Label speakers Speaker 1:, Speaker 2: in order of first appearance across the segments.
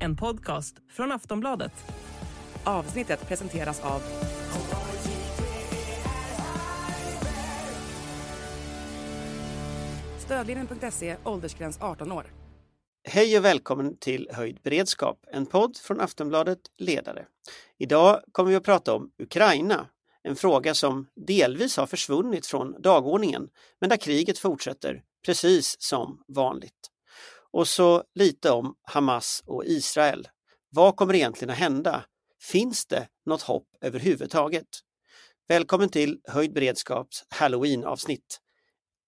Speaker 1: En podcast från Aftonbladet.
Speaker 2: Avsnittet presenteras av Stödlinjen.se, åldersgräns 18 år.
Speaker 3: Hej och välkommen till Höjd beredskap, en podd från Aftonbladet Ledare. Idag kommer vi att prata om Ukraina, en fråga som delvis har försvunnit från dagordningen, men där kriget fortsätter precis som vanligt. Och så lite om Hamas och Israel. Vad kommer egentligen att hända? Finns det något hopp överhuvudtaget? Välkommen till Höjd beredskaps Halloween-avsnitt.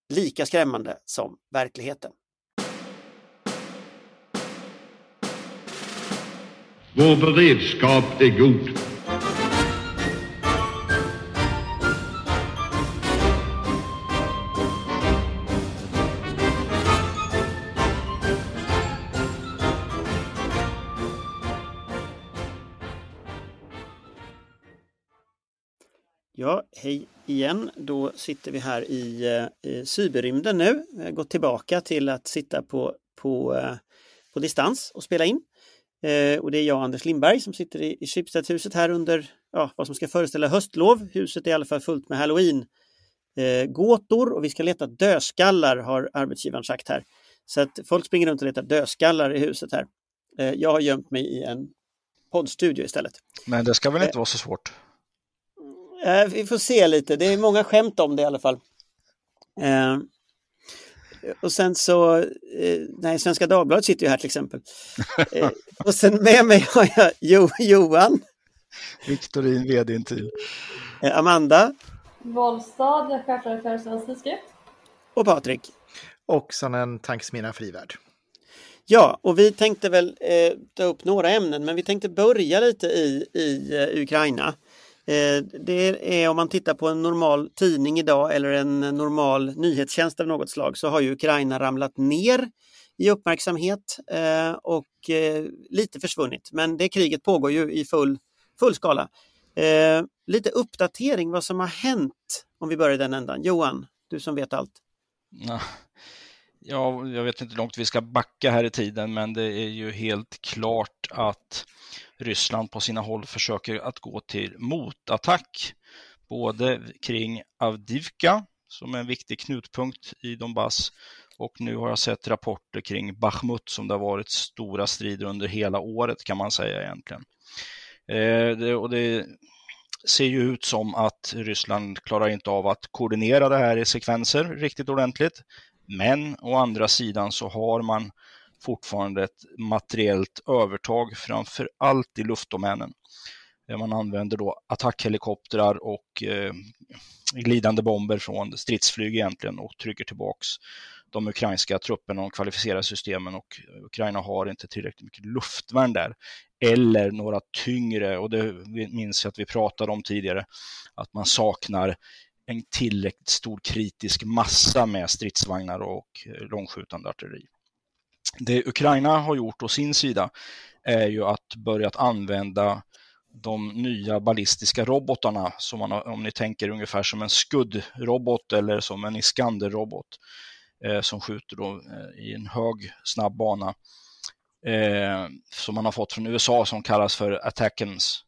Speaker 3: Lika skrämmande som verkligheten.
Speaker 4: Vår beredskap är god.
Speaker 3: Ja, hej igen. Då sitter vi här i, eh, i cyberrymden nu. Vi har gått tillbaka till att sitta på, på, eh, på distans och spela in. Eh, och det är jag, Anders Lindberg, som sitter i, i Schibstedhuset här under ja, vad som ska föreställa höstlov. Huset är i alla fall fullt med halloween eh, gåtor och vi ska leta dödskallar har arbetsgivaren sagt här. Så att folk springer runt och letar dödskallar i huset här. Eh, jag har gömt mig i en poddstudio istället.
Speaker 5: Men det ska väl inte vara så svårt?
Speaker 3: Eh, vi får se lite, det är många skämt om det i alla fall. Eh, och sen så, eh, nej, Svenska Dagbladet sitter ju här till exempel. Eh, och sen med mig har jag jo, Johan.
Speaker 5: Viktorin, vd till.
Speaker 3: Eh, Amanda.
Speaker 6: Wollstad, chefredaktör Svensk Tidskrift.
Speaker 3: Och Patrik.
Speaker 7: Och sen en tankesmedja Frivärd.
Speaker 3: Ja, och vi tänkte väl eh, ta upp några ämnen, men vi tänkte börja lite i, i uh, Ukraina. Eh, det är om man tittar på en normal tidning idag eller en normal nyhetstjänst av något slag så har ju Ukraina ramlat ner i uppmärksamhet eh, och eh, lite försvunnit. Men det kriget pågår ju i full, full skala. Lite uppdatering vad som har hänt om vi börjar i den ändan. Johan, du som vet allt.
Speaker 5: Ja, jag vet inte hur långt vi ska backa här i tiden, men det är ju helt klart att Ryssland på sina håll försöker att gå till motattack, både kring Avdivka, som är en viktig knutpunkt i Donbass, och nu har jag sett rapporter kring Bachmut som det har varit stora strider under hela året kan man säga egentligen. Eh, det, och det ser ju ut som att Ryssland klarar inte av att koordinera det här i sekvenser riktigt ordentligt. Men å andra sidan så har man fortfarande ett materiellt övertag, framför allt i luftdomänen. Eh, man använder då attackhelikoptrar och eh, glidande bomber från stridsflyg egentligen och trycker tillbaks de ukrainska trupperna och kvalificerar systemen och Ukraina har inte tillräckligt mycket luftvärn där. Eller några tyngre, och det minns jag att vi pratade om tidigare, att man saknar en tillräckligt stor kritisk massa med stridsvagnar och långskjutande artilleri. Det Ukraina har gjort å sin sida är ju att börja använda de nya ballistiska robotarna som man om ni tänker ungefär som en skuddrobot eller som en Iskander-robot eh, som skjuter då, eh, i en hög snabb bana eh, som man har fått från USA som kallas för Attackens.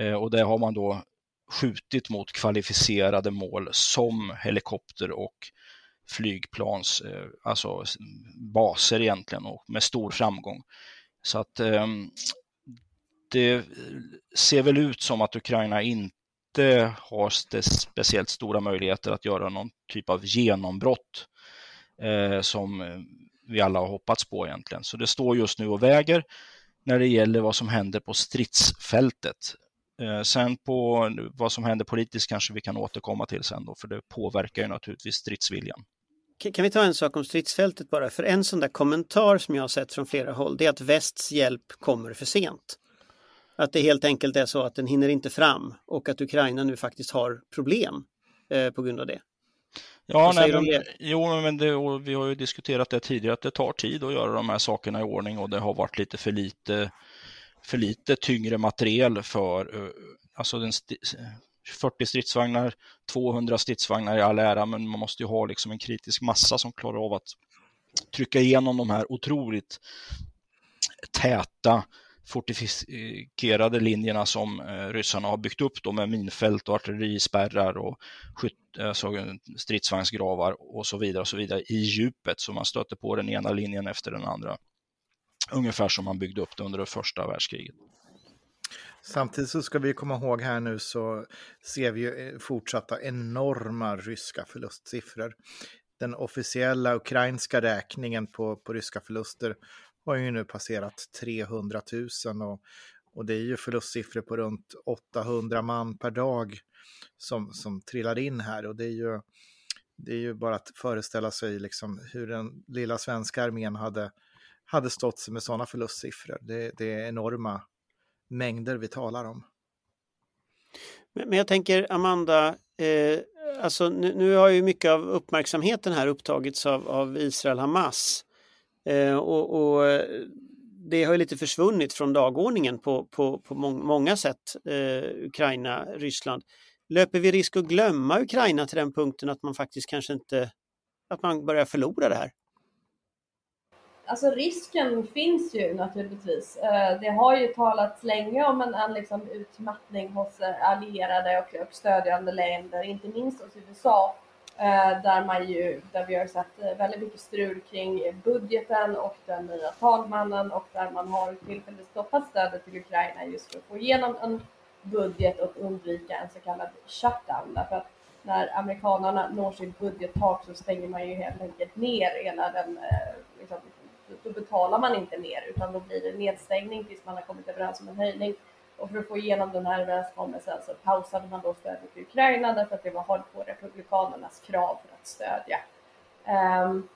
Speaker 5: Eh, och det har man då skjutit mot kvalificerade mål som helikopter och flygplans, eh, alltså baser egentligen och med stor framgång. Så att ehm, det ser väl ut som att Ukraina inte har speciellt stora möjligheter att göra någon typ av genombrott eh, som eh, vi alla har hoppats på egentligen. Så det står just nu och väger när det gäller vad som händer på stridsfältet. Eh, sen på vad som händer politiskt kanske vi kan återkomma till sen då, för det påverkar ju naturligtvis stridsviljan.
Speaker 3: Kan vi ta en sak om stridsfältet bara? För en sån där kommentar som jag har sett från flera håll, det är att västs hjälp kommer för sent. Att det helt enkelt är så att den hinner inte fram och att Ukraina nu faktiskt har problem eh, på grund av det.
Speaker 5: Ja, nej, men, jo, men det, vi har ju diskuterat det tidigare att det tar tid att göra de här sakerna i ordning och det har varit lite för lite för lite tyngre materiel för, eh, alltså den 40 stridsvagnar, 200 stridsvagnar i all ära, men man måste ju ha liksom en kritisk massa som klarar av att trycka igenom de här otroligt täta fortifikerade linjerna som eh, ryssarna har byggt upp då med minfält och artillerispärrar och skytt, alltså stridsvagnsgravar och så vidare och så vidare i djupet så man stöter på den ena linjen efter den andra. Ungefär som man byggde upp det under det första världskriget.
Speaker 7: Samtidigt så ska vi komma ihåg här nu så ser vi ju eh, fortsatta enorma ryska förlustsiffror. Den officiella ukrainska räkningen på, på ryska förluster har ju nu passerat 300 000 och, och det är ju förlustsiffror på runt 800 man per dag som, som trillar in här och det är ju, det är ju bara att föreställa sig liksom hur den lilla svenska armén hade, hade stått sig med sådana förlustsiffror. Det, det är enorma mängder vi talar om.
Speaker 3: Men, men jag tänker Amanda, eh, alltså nu, nu, har ju mycket av uppmärksamheten här upptagits av, av Israel-Hamas. Eh, och, och, det har ju lite försvunnit från dagordningen på, på, på må många sätt, eh, Ukraina, Ryssland. Löper vi risk att glömma Ukraina till den punkten att man faktiskt kanske inte, att man börjar förlora det här?
Speaker 6: Alltså risken finns ju naturligtvis. Eh, det har ju talats länge om en, en liksom utmattning hos eh, allierade och, och stödjande länder, inte minst hos USA, eh, där, man ju, där vi har sett väldigt mycket strul kring budgeten och den nya talmannen och där man har tillfälligt stoppat stödet till Ukraina just för att få igenom en budget och undvika en så kallad shutdown. Därför att när amerikanerna når sitt budgettak så stänger man ju helt enkelt ner hela den liksom, då betalar man inte mer utan då blir det nedstängning tills man har kommit överens om en höjning. Och för att få igenom den här överenskommelsen så pausade man då stödet till Ukraina därför att det var på Republikanernas krav för att stödja. Um,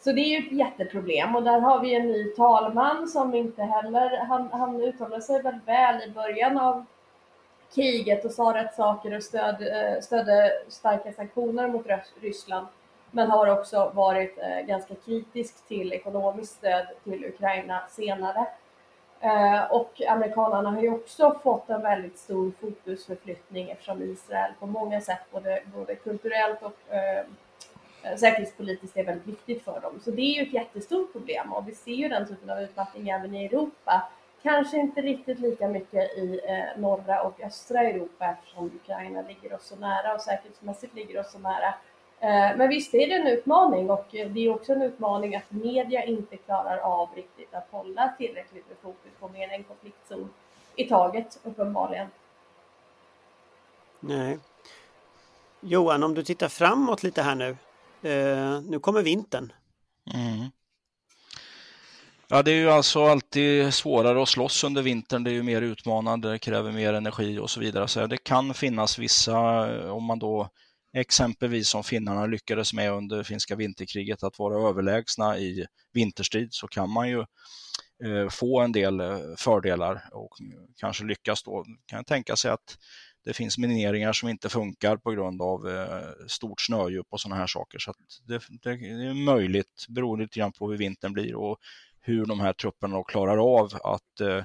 Speaker 6: så det är ju ett jätteproblem och där har vi en ny talman som inte heller, han, han uttalade sig väldigt väl i början av kriget och sa rätt saker och stöd, eh, stödde starka sanktioner mot Ryssland men har också varit eh, ganska kritisk till ekonomiskt stöd till Ukraina senare. Eh, och amerikanerna har ju också fått en väldigt stor fokusförflyttning eftersom Israel på många sätt, både, både kulturellt och eh, eh, säkerhetspolitiskt, är väldigt viktigt för dem. Så det är ju ett jättestort problem och vi ser ju den typen av utmattning även i Europa. Kanske inte riktigt lika mycket i eh, norra och östra Europa eftersom Ukraina ligger oss så nära och säkerhetsmässigt ligger oss så nära. Eh, men visst är det en utmaning och det är också en utmaning att media inte klarar av riktigt att hålla tillräckligt med fokus på mer än en konfliktzon i taget uppenbarligen.
Speaker 3: Nej. Johan, om du tittar framåt lite här nu. Eh, nu kommer vintern.
Speaker 5: Mm. Ja, det är ju alltså alltid svårare att slåss under vintern. Det är ju mer utmanande, det kräver mer energi och så vidare. Så det kan finnas vissa, om man då exempelvis som finnarna lyckades med under finska vinterkriget, att vara överlägsna i vinterstrid, så kan man ju eh, få en del eh, fördelar och kanske lyckas då. Kan jag tänka sig att det finns mineringar som inte funkar på grund av eh, stort snödjup och sådana här saker. Så det, det, är möjligt, beroende lite grann på hur vintern blir och hur de här trupperna klarar av att eh,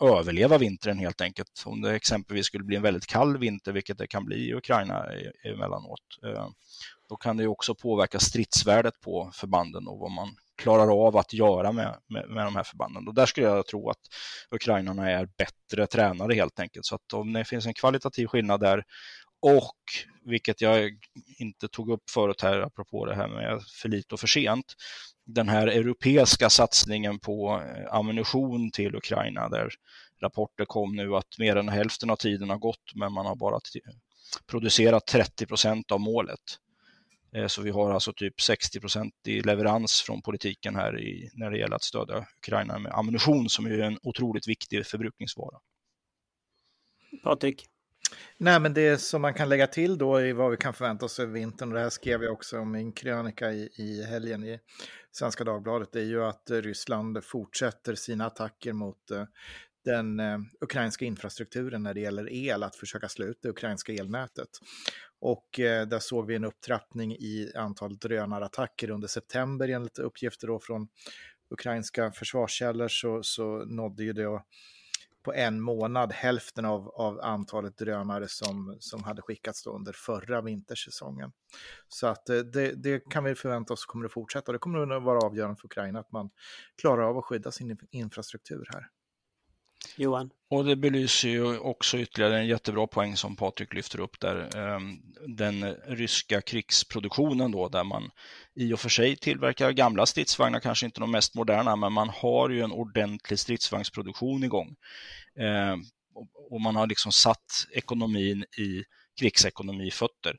Speaker 5: överleva vintern helt enkelt. Om det exempelvis skulle bli en väldigt kall vinter, vilket det kan bli i Ukraina emellanåt, eh, då kan det också påverka stridsvärdet på förbanden och vad man klarar av att göra med, med, med de här förbanden. Och där skulle jag tro att ukrainarna är bättre tränade helt enkelt. Så att om det finns en kvalitativ skillnad där och, vilket jag inte tog upp förut här, apropå det här med för lite och för sent, den här europeiska satsningen på eh, ammunition till Ukraina där rapporter kom nu att mer än hälften av tiden har gått men man har bara producerat 30 procent av målet. Eh, så vi har alltså typ 60 procent i leverans från politiken här i, när det gäller att stödja Ukraina med ammunition som är en otroligt viktig förbrukningsvara.
Speaker 3: Patrik?
Speaker 7: Nej, men det som man kan lägga till då i vad vi kan förvänta oss över vintern, och det här skrev jag också om i en krönika i, i helgen i Svenska Dagbladet, det är ju att eh, Ryssland fortsätter sina attacker mot eh, den eh, ukrainska infrastrukturen när det gäller el, att försöka slå ut det ukrainska elnätet. Och där såg vi en upptrappning i antal drönarattacker under september enligt uppgifter då från ukrainska försvarskällor så, så nådde ju det på en månad hälften av, av antalet drönare som, som hade skickats under förra vintersäsongen. Så att eh, det, det kan vi förvänta oss kommer att fortsätta. Det kommer att vara avgörande för Ukraina att man klarar av att skydda sin infrastruktur här.
Speaker 3: Johan?
Speaker 5: Och det belyser ju också ytterligare en jättebra poäng som Patrik lyfter upp där. Ehm, den ryska krigsproduktionen då, där man i och för sig tillverkar gamla stridsvagnar, kanske inte de mest moderna, men man har ju en ordentlig stridsvagnsproduktion igång. Ehm, och man har liksom satt ekonomin i krigsekonomi fötter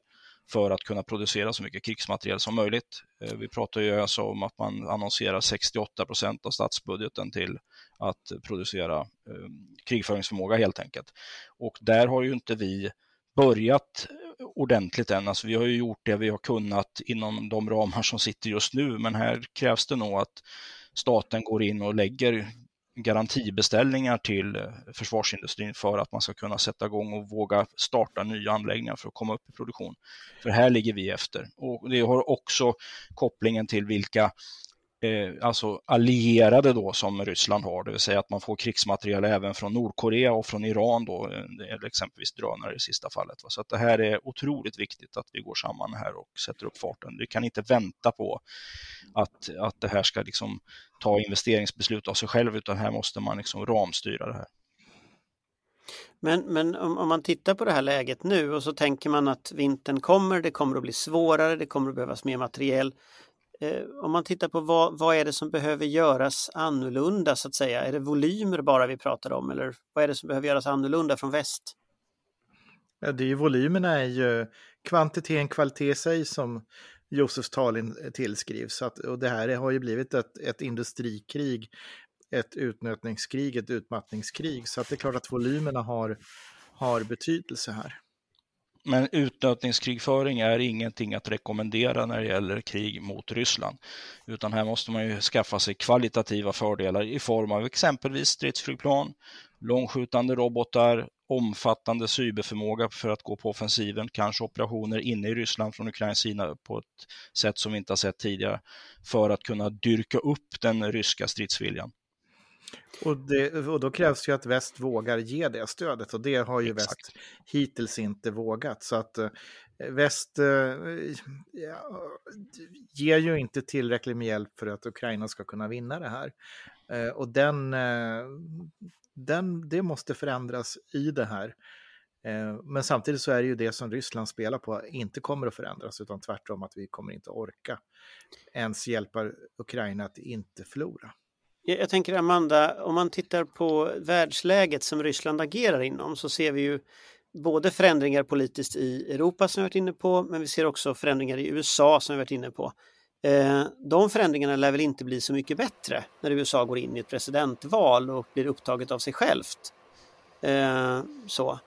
Speaker 5: för att kunna producera så mycket krigsmateriel som möjligt. Ehm, vi pratar ju alltså om att man annonserar 68 procent av statsbudgeten till att producera eh, krigföringsförmåga helt enkelt. Och där har ju inte vi börjat eh, ordentligt än. Alltså vi har ju gjort det vi har kunnat inom de ramar som sitter just nu, men här krävs det nog att staten går in och lägger garantibeställningar till eh, försvarsindustrin för att man ska kunna sätta igång och våga starta nya anläggningar för att komma upp i produktion. För här ligger vi efter. Och det har också kopplingen till vilka Eh, alltså allierade då som Ryssland har, det vill säga att man får krigsmateriel även från Nordkorea och från Iran då, eh, eller exempelvis drönare i sista fallet. Va? Så att det här är otroligt viktigt att vi går samman här och sätter upp farten. Vi kan inte vänta på att, att det här ska liksom ta investeringsbeslut av sig själv, utan här måste man liksom ramstyra det här.
Speaker 3: Men, men om, om, man tittar på det här läget nu och så tänker man att vintern kommer, det kommer att bli svårare, det kommer att behövas mer materiel. Eh, om man tittar på vad, vad är det som behöver göras annorlunda så att säga? Är det volymer bara vi pratar om eller vad är det som behöver göras annorlunda från väst?
Speaker 7: Ja, det är ju volymerna är ju kvantiteten, kvalitet i sig som Josef Stalin tillskrivs. Att, och det här har ju blivit ett, ett industrikrig, ett utnötningskrig, ett utmattningskrig. Så att det är klart att volymerna har, har betydelse här.
Speaker 5: Men utnötningskrigföring är ingenting att rekommendera när det gäller krig mot Ryssland. Utan här måste man ju skaffa sig kvalitativa fördelar i form av exempelvis stridsflygplan, långskjutande robotar, omfattande cyberförmåga för att gå på offensiven, kanske operationer inne i Ryssland från Ukrains sida på ett sätt som vi inte har sett tidigare, för att kunna dyrka upp den ryska stridsviljan.
Speaker 7: Och, det, och då krävs ju att väst vågar ge det stödet och det har ju Exakt. väst hittills inte vågat. Så att eh, väst eh, ja, ger ju inte tillräckligt med hjälp för att Ukraina ska kunna vinna det här. Eh, och den, den, det måste förändras i det här. Men samtidigt så är det ju det som Ryssland spelar på inte kommer att förändras utan tvärtom att vi kommer inte orka ens hjälpa Ukraina att inte förlora.
Speaker 3: Jag tänker Amanda, om man tittar på världsläget som Ryssland agerar inom så ser vi ju både förändringar politiskt i Europa som vi varit inne på, men vi ser också förändringar i USA som vi varit inne på. Eh, de förändringarna lär väl inte bli så mycket bättre när USA går in i ett presidentval och blir upptaget av sig självt. Eh, så.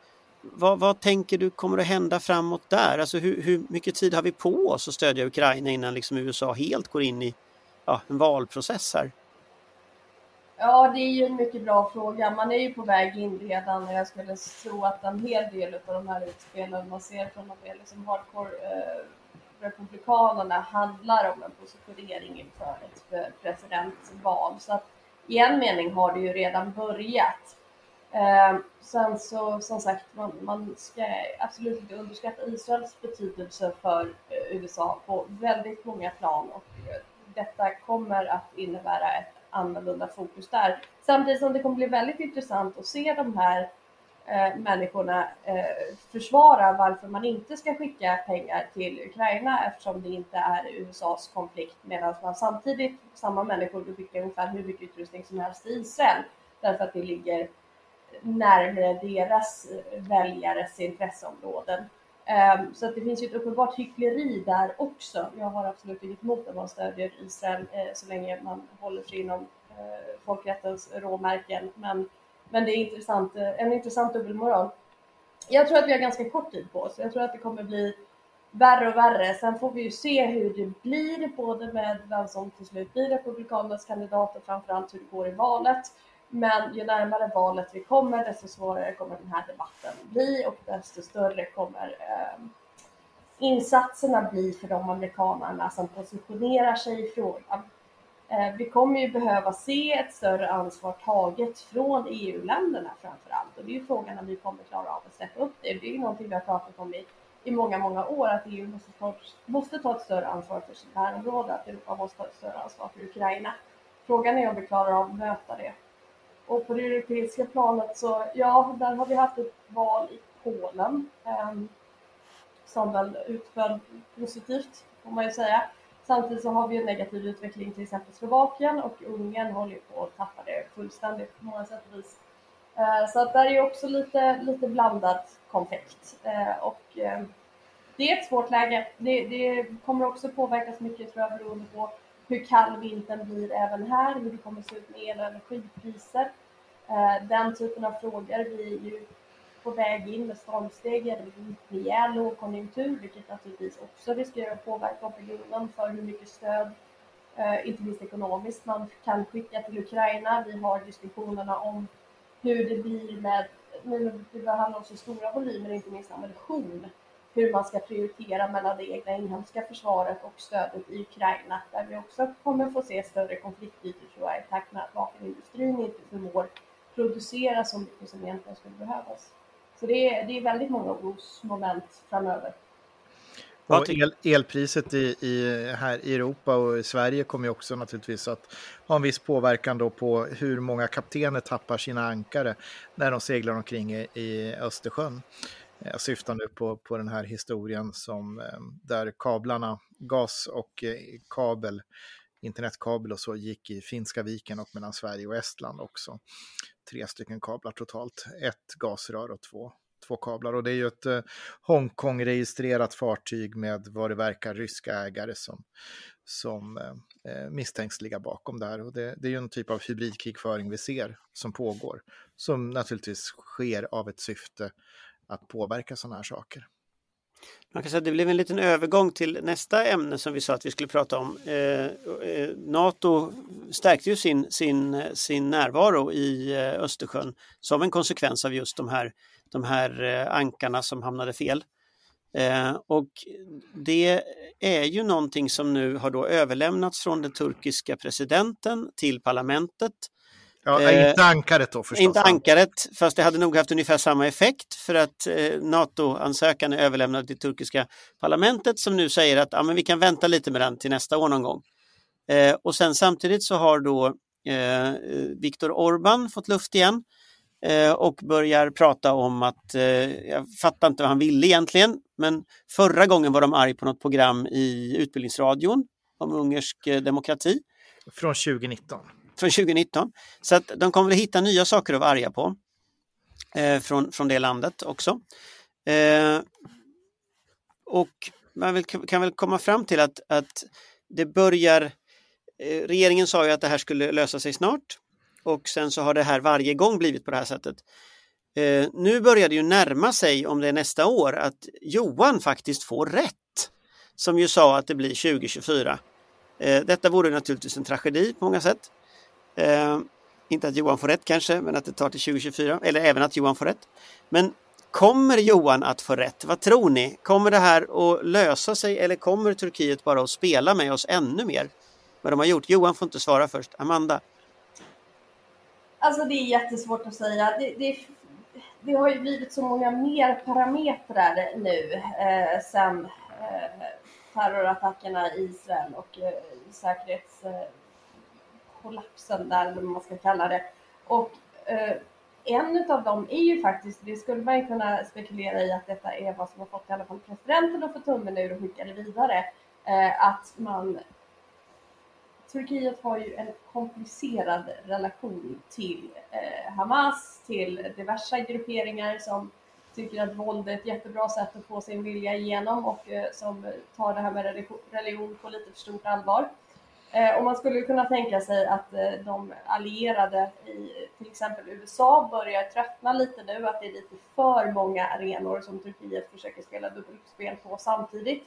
Speaker 3: Vad, vad, tänker du kommer att hända framåt där? Alltså hur, hur, mycket tid har vi på oss att stödja Ukraina innan liksom USA helt går in i ja, en valprocess här?
Speaker 6: Ja, det är ju en mycket bra fråga. Man är ju på väg in redan. Jag skulle tro att en hel del av de här utspelen man ser från de liksom hardcore eh, republikanerna handlar om en positionering inför ett eh, presidentval. Så att i en mening har det ju redan börjat. Eh, sen så, som sagt, man, man ska absolut inte underskatta Israels betydelse för eh, USA på väldigt många plan och eh, detta kommer att innebära ett annorlunda fokus där. Samtidigt som det kommer bli väldigt intressant att se de här eh, människorna eh, försvara varför man inte ska skicka pengar till Ukraina eftersom det inte är USAs konflikt medan man samtidigt, samma människor vill skicka ungefär hur mycket utrustning som helst till Israel därför att det ligger närmare deras väljares intresseområden. Ehm, så att det finns ju ett uppenbart hyckleri där också. Jag har absolut inget emot att man stödjer Israel eh, så länge man håller sig inom eh, folkrättens råmärken. Men, men det är intressant, eh, en intressant dubbelmoral. Jag tror att vi har ganska kort tid på oss. Jag tror att det kommer bli värre och värre. Sen får vi ju se hur det blir, både med vem som till slut blir Republikanernas kandidat och framförallt hur det går i valet. Men ju närmare valet vi kommer, desto svårare kommer den här debatten bli och desto större kommer eh, insatserna bli för de amerikanerna som positionerar sig i frågan. Eh, vi kommer ju behöva se ett större ansvar taget från EU-länderna framför allt. Och det är ju frågan om vi kommer klara av att släppa upp det. Det är ju någonting vi har pratat om i, i många, många år, att EU måste ta, måste ta ett större ansvar för sitt närområde, att Europa måste ta ett större ansvar för Ukraina. Frågan är om vi klarar av att möta det. Och på det europeiska planet så, ja, där har vi haft ett val i Polen eh, som väl utföll positivt, får man ju säga. Samtidigt så har vi en negativ utveckling till exempel Slovakien och Ungern håller ju på att tappa det fullständigt på många sätt och vis. Eh, så att där är också lite, lite blandat konfekt. Eh, och ehm, det är ett svårt läge. Det, det kommer också påverkas mycket tror jag beroende på hur kall vintern blir även här, hur det kommer se ut med el och energipriser. Eh, den typen av frågor. Vi är ju på väg in med stormsteg i en rejäl lågkonjunktur, vilket naturligtvis också riskerar att påverka opinionen för hur mycket stöd, eh, inte minst ekonomiskt, man kan skicka till Ukraina. Vi har diskussionerna om hur det blir med, nu det om så stora volymer, inte minst ammunition, hur man ska prioritera mellan det egna inhemska försvaret och stödet i Ukraina, där vi också kommer få se större konfliktytor tror jag, i takt med att vapenindustrin inte förmår producera så mycket som egentligen skulle behövas. Så det är, det är väldigt många orosmoment framöver.
Speaker 7: Och el, elpriset i, i, här i Europa och i Sverige kommer ju också naturligtvis att ha en viss påverkan då på hur många kaptener tappar sina ankare när de seglar omkring i, i Östersjön. Jag syftar nu på, på den här historien som, eh, där kablarna, gas och eh, kabel, internetkabel och så gick i Finska viken och mellan Sverige och Estland också tre stycken kablar totalt. Ett gasrör och två, två kablar. Och det är ju ett Hongkong-registrerat fartyg med vad det verkar ryska ägare som, som eh, misstänks ligga bakom det här. Och det, det är ju en typ av hybridkrigföring vi ser som pågår. Som naturligtvis sker av ett syfte att påverka sådana här saker.
Speaker 3: Man kan säga att det blev en liten övergång till nästa ämne som vi sa att vi skulle prata om. Eh, eh, Nato stärkte ju sin, sin, sin närvaro i eh, Östersjön som en konsekvens av just de här, de här eh, ankarna som hamnade fel. Eh, och det är ju någonting som nu har då överlämnats från den turkiska presidenten till parlamentet
Speaker 7: Ja, eh, inte ankaret då förstås.
Speaker 3: Inte ankaret, fast det hade nog haft ungefär samma effekt för att eh, NATO-ansökan är överlämnad till turkiska parlamentet som nu säger att ja, men vi kan vänta lite med den till nästa år någon gång. Eh, och sen samtidigt så har då eh, Viktor Orban fått luft igen eh, och börjar prata om att, eh, jag fattar inte vad han ville egentligen, men förra gången var de arg på något program i Utbildningsradion om ungersk demokrati.
Speaker 7: Från 2019
Speaker 3: från 2019. Så att de kommer att hitta nya saker att vara arga på eh, från, från det landet också. Eh, och man vill, kan väl komma fram till att, att det börjar... Eh, regeringen sa ju att det här skulle lösa sig snart och sen så har det här varje gång blivit på det här sättet. Eh, nu börjar det ju närma sig, om det är nästa år, att Johan faktiskt får rätt. Som ju sa att det blir 2024. Eh, detta vore naturligtvis en tragedi på många sätt. Eh, inte att Johan får rätt kanske, men att det tar till 2024, eller även att Johan får rätt. Men kommer Johan att få rätt? Vad tror ni? Kommer det här att lösa sig eller kommer Turkiet bara att spela med oss ännu mer? Vad de har gjort? Johan får inte svara först. Amanda?
Speaker 6: Alltså det är jättesvårt att säga. Det, det, det har ju blivit så många mer parametrar nu eh, sen eh, terrorattackerna i Israel och eh, säkerhets eh, kollapsen där, eller vad man ska kalla det. Och eh, en av dem är ju faktiskt, det skulle man kunna spekulera i att detta är vad som har fått i alla fall presidenten att få tummen ur och skicka det vidare. Eh, att man Turkiet har ju en komplicerad relation till eh, Hamas, till diverse grupperingar som tycker att våld är ett jättebra sätt att få sin vilja igenom och eh, som tar det här med religion på lite för stort allvar. Eh, och man skulle kunna tänka sig att eh, de allierade i till exempel USA börjar tröttna lite nu, att det är lite för många arenor som Turkiet försöker spela dubbelspel på samtidigt.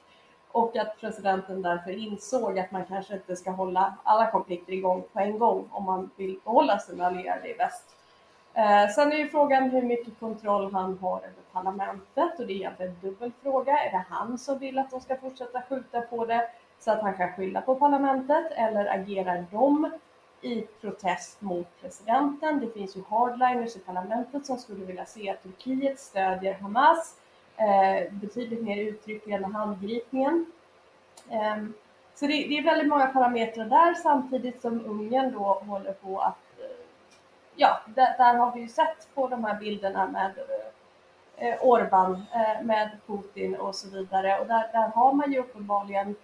Speaker 6: Och att presidenten därför insåg att man kanske inte ska hålla alla konflikter igång på en gång om man vill behålla sina allierade i väst. Eh, sen är ju frågan hur mycket kontroll han har över parlamentet och det är egentligen en dubbel fråga. Är det han som vill att de ska fortsätta skjuta på det? Så att han kan skylla på parlamentet eller agerar de i protest mot presidenten. Det finns ju hardliners i parlamentet som skulle vilja se att Turkiet stödjer Hamas eh, betydligt mer uttryckligen än handgripningen. Eh, så det, det, är väldigt många parametrar där samtidigt som Ungern då håller på att eh, ja, där, där, har vi ju sett på de här bilderna med eh, Orban, eh, med Putin och så vidare. Och där, där har man ju uppenbarligen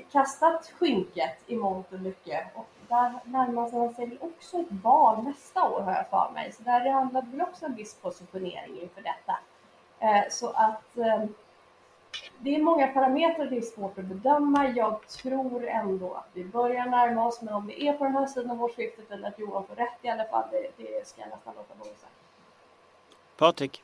Speaker 6: kastat skynket i mångt och mycket. Och där närmar han sig också ett val nästa år har jag för mig. Så där handlar det väl också en viss positionering inför detta. Eh, så att eh, det är många parametrar det är svårt att bedöma. Jag tror ändå att vi börjar närma oss, men om vi är på den här sidan av årsskiftet eller att Johan får rätt i alla fall, det, det ska jag nästan låta vara osagt.
Speaker 3: Patrik?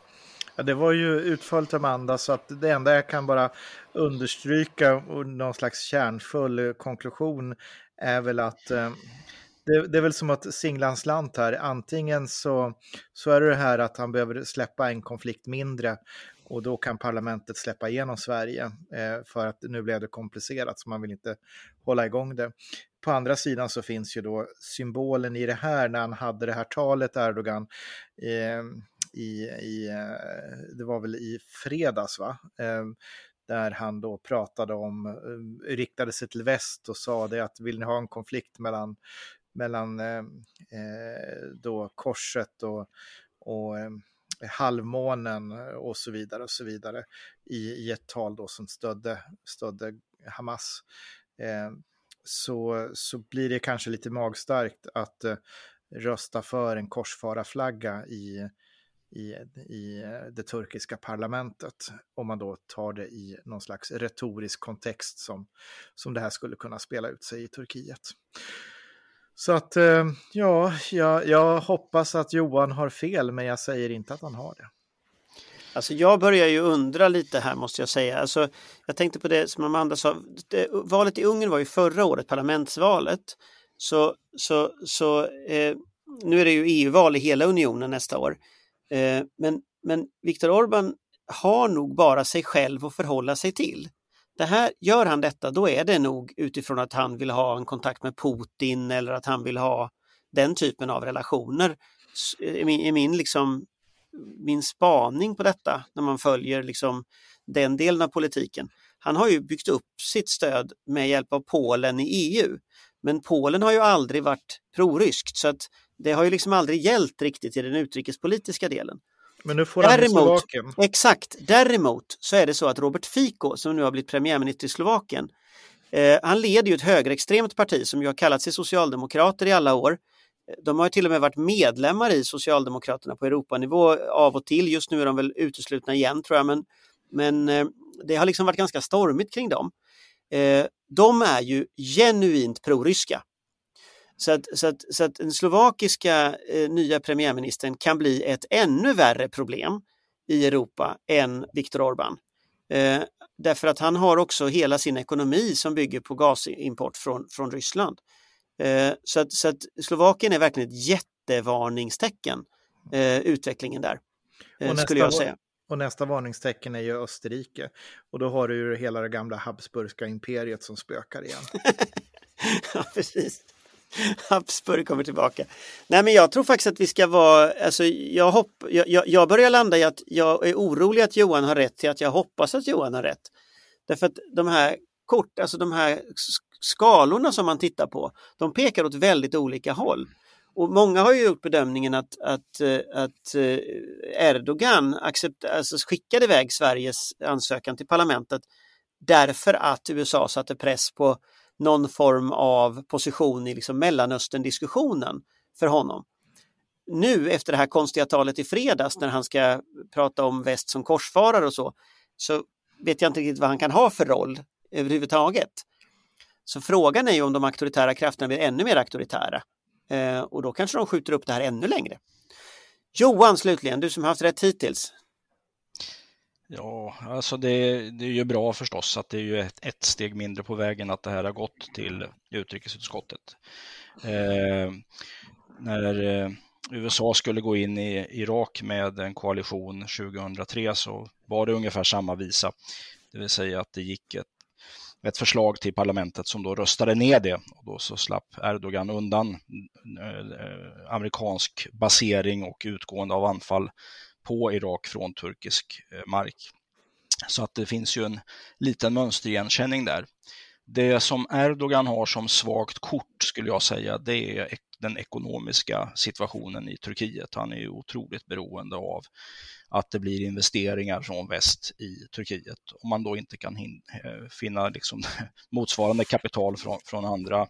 Speaker 7: Ja, det var ju utförligt Amanda, så att det enda jag kan bara understryka och någon slags kärnfull eh, konklusion är väl att eh, det, det, är väl som att singla slant här. Antingen så, så är det det här att han behöver släppa en konflikt mindre och då kan parlamentet släppa igenom Sverige eh, för att nu blev det komplicerat så man vill inte hålla igång det. På andra sidan så finns ju då symbolen i det här när han hade det här talet Erdogan eh, i, i, eh, det var väl i fredags va? Ehm, där han då pratade om, eh, riktade sig till väst och sa det att vill ni ha en konflikt mellan, mellan ehm, eh, då korset och, och halvmånen och så vidare och så vidare i, i ett tal då som stödde, stödde Hamas. Eh, så, så blir det kanske lite magstarkt att eh, rösta för en korsfaraflagga i, i, i det turkiska parlamentet om man då tar det i någon slags retorisk kontext som, som det här skulle kunna spela ut sig i Turkiet. Så att eh, ja, jag, jag hoppas att Johan har fel, men jag säger inte att han har det.
Speaker 3: Alltså jag börjar ju undra lite här måste jag säga. Alltså, jag tänkte på det som Amanda sa, det, valet i Ungern var ju förra året, parlamentsvalet. Så, så, så eh, nu är det ju EU-val i hela unionen nästa år. Eh, men, men Viktor Orbán har nog bara sig själv att förhålla sig till det här, gör han detta, då är det nog utifrån att han vill ha en kontakt med Putin eller att han vill ha den typen av relationer. Är eh, min, är min, liksom, min spaning på detta när man följer liksom den delen av politiken. Han har ju byggt upp sitt stöd med hjälp av Polen i EU. Men Polen har ju aldrig varit proryskt så att det har ju liksom aldrig gällt riktigt i den utrikespolitiska delen.
Speaker 7: Men nu får han däremot, Slovakien.
Speaker 3: Exakt, däremot så är det så att Robert Fico som nu har blivit premiärminister i Slovakien, eh, han leder ju ett högerextremt parti som ju har kallat sig socialdemokrater i alla år. De har till och med varit medlemmar i Socialdemokraterna på Europanivå av och till. Just nu är de väl uteslutna igen tror jag, men, men eh, det har liksom varit ganska stormigt kring dem. Eh, de är ju genuint proryska. Så att, så att, så att den slovakiska eh, nya premiärministern kan bli ett ännu värre problem i Europa än Viktor Orbán. Eh, därför att han har också hela sin ekonomi som bygger på gasimport från, från Ryssland. Eh, så, att, så att Slovakien är verkligen ett jättevarningstecken, eh, utvecklingen där, eh, skulle jag säga.
Speaker 7: Och nästa varningstecken är ju Österrike. Och då har du ju hela det gamla Habsburgska imperiet som spökar igen.
Speaker 3: ja, precis. Habsburg kommer tillbaka. Nej men jag tror faktiskt att vi ska vara, alltså jag, hopp, jag, jag börjar landa i att jag är orolig att Johan har rätt till att jag hoppas att Johan har rätt. Därför att de här kort, alltså de här skalorna som man tittar på, de pekar åt väldigt olika håll. Och många har ju gjort bedömningen att, att, eh, att eh, Erdogan accept, alltså skickade iväg Sveriges ansökan till parlamentet därför att USA satte press på någon form av position i liksom Mellanöstern-diskussionen för honom. Nu efter det här konstiga talet i fredags när han ska prata om väst som korsfarare och så, så vet jag inte riktigt vad han kan ha för roll överhuvudtaget. Så frågan är ju om de auktoritära krafterna blir ännu mer auktoritära. Eh, och då kanske de skjuter upp det här ännu längre. Johan slutligen, du som haft rätt hittills.
Speaker 5: Ja, alltså det, det är ju bra förstås att det är ju ett, ett, steg mindre på vägen att det här har gått till utrikesutskottet. Eh, när eh, USA skulle gå in i Irak med en koalition 2003 så var det ungefär samma visa. Det vill säga att det gick ett ett förslag till parlamentet som då röstade ner det. Och då så slapp Erdogan undan eh, eh amerikansk basering och utgående av anfall på Irak från turkisk eh, mark. Så att det finns ju en liten mönsterigenkänning där. Det som Erdogan har som svagt kort skulle jag säga, det är den ekonomiska situationen i Turkiet. Han är ju otroligt beroende av att det blir investeringar från väst i Turkiet. Om man då inte kan eh, finna liksom motsvarande kapital från, från, andra,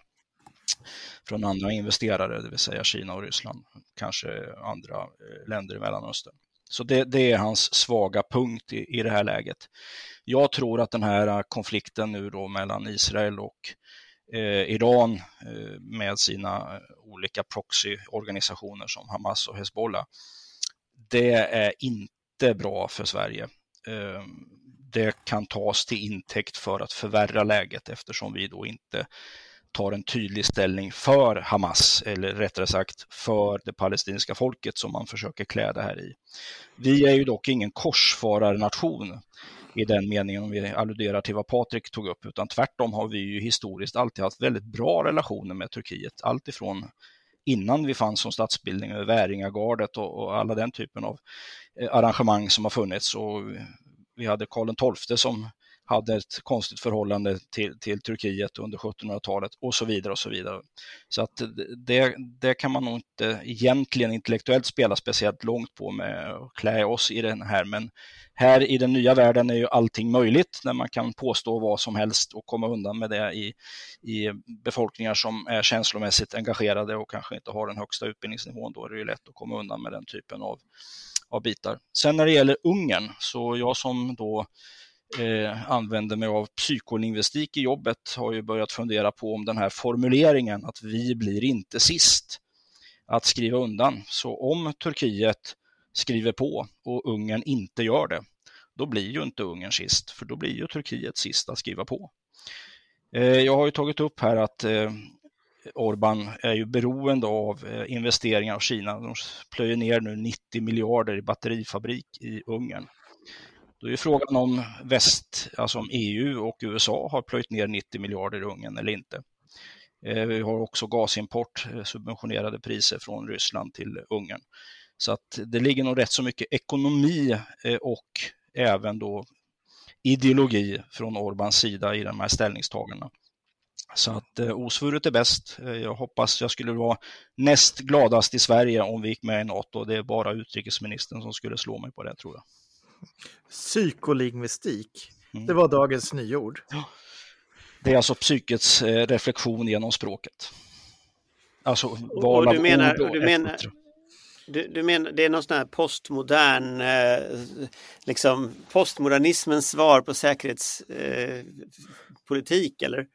Speaker 5: från andra investerare, det vill säga Kina och Ryssland, kanske andra eh, länder i Mellanöstern. Så det, det, är hans svaga punkt i, i det här läget. Jag tror att den här konflikten nu då mellan Israel och eh, Iran eh, med sina olika proxyorganisationer som Hamas och Hezbollah, det är inte bra för Sverige. Eh, det kan tas till intäkt för att förvärra läget eftersom vi då inte tar en tydlig ställning för Hamas, eller rättare sagt för det palestinska folket som man försöker klä det här i. Vi är ju dock ingen korsfararnation i den meningen om vi alluderar till vad Patrik tog upp, utan tvärtom har vi ju historiskt alltid haft väldigt bra relationer med Turkiet, alltifrån innan vi fanns som statsbildning med Väringagardet och, och alla den typen av eh, arrangemang som har funnits. Och vi hade Karl XII som hade ett konstigt förhållande till, till Turkiet under 1700-talet och så vidare och så vidare. Så att det, det kan man nog inte egentligen intellektuellt spela speciellt långt på med att klä oss i den här, men här i den nya världen är ju allting möjligt när man kan påstå vad som helst och komma undan med det i, i befolkningar som är känslomässigt engagerade och kanske inte har den högsta utbildningsnivån. Då är det ju lätt att komma undan med den typen av, av bitar. Sen när det gäller Ungern, så jag som då eh, använder mig av psykolingvistik i jobbet har ju börjat fundera på om den här formuleringen att vi blir inte sist att skriva undan. Så om Turkiet skriver på och Ungern inte gör det, då blir ju inte Ungern sist, för då blir ju Turkiet sist att skriva på. Eh, jag har ju tagit upp här att eh, Orban är ju beroende av eh, investeringar av Kina. De plöjer ner nu 90 miljarder i batterifabrik i Ungern. Då är frågan om väst, alltså om EU och USA har plöjt ner 90 miljarder i Ungern eller inte. Eh, vi har också gasimport, eh, subventionerade priser från Ryssland till Ungern. Så att det ligger nog rätt så mycket ekonomi eh, och även då ideologi från Orbans sida i de här ställningstagandena. Så att eh, osvuret är bäst. Jag hoppas jag skulle vara näst gladast i Sverige om vi gick med i NATO. Det är bara utrikesministern som skulle slå mig på det tror jag.
Speaker 7: Psykolingvistik, mm. det var dagens nyord.
Speaker 5: Det är alltså psykets eh, reflektion genom språket. Alltså
Speaker 3: val av du menar, ord och du menar, du, du menar det är någon sån här postmodern, eh, liksom postmodernismens svar på säkerhetspolitik eh, eller?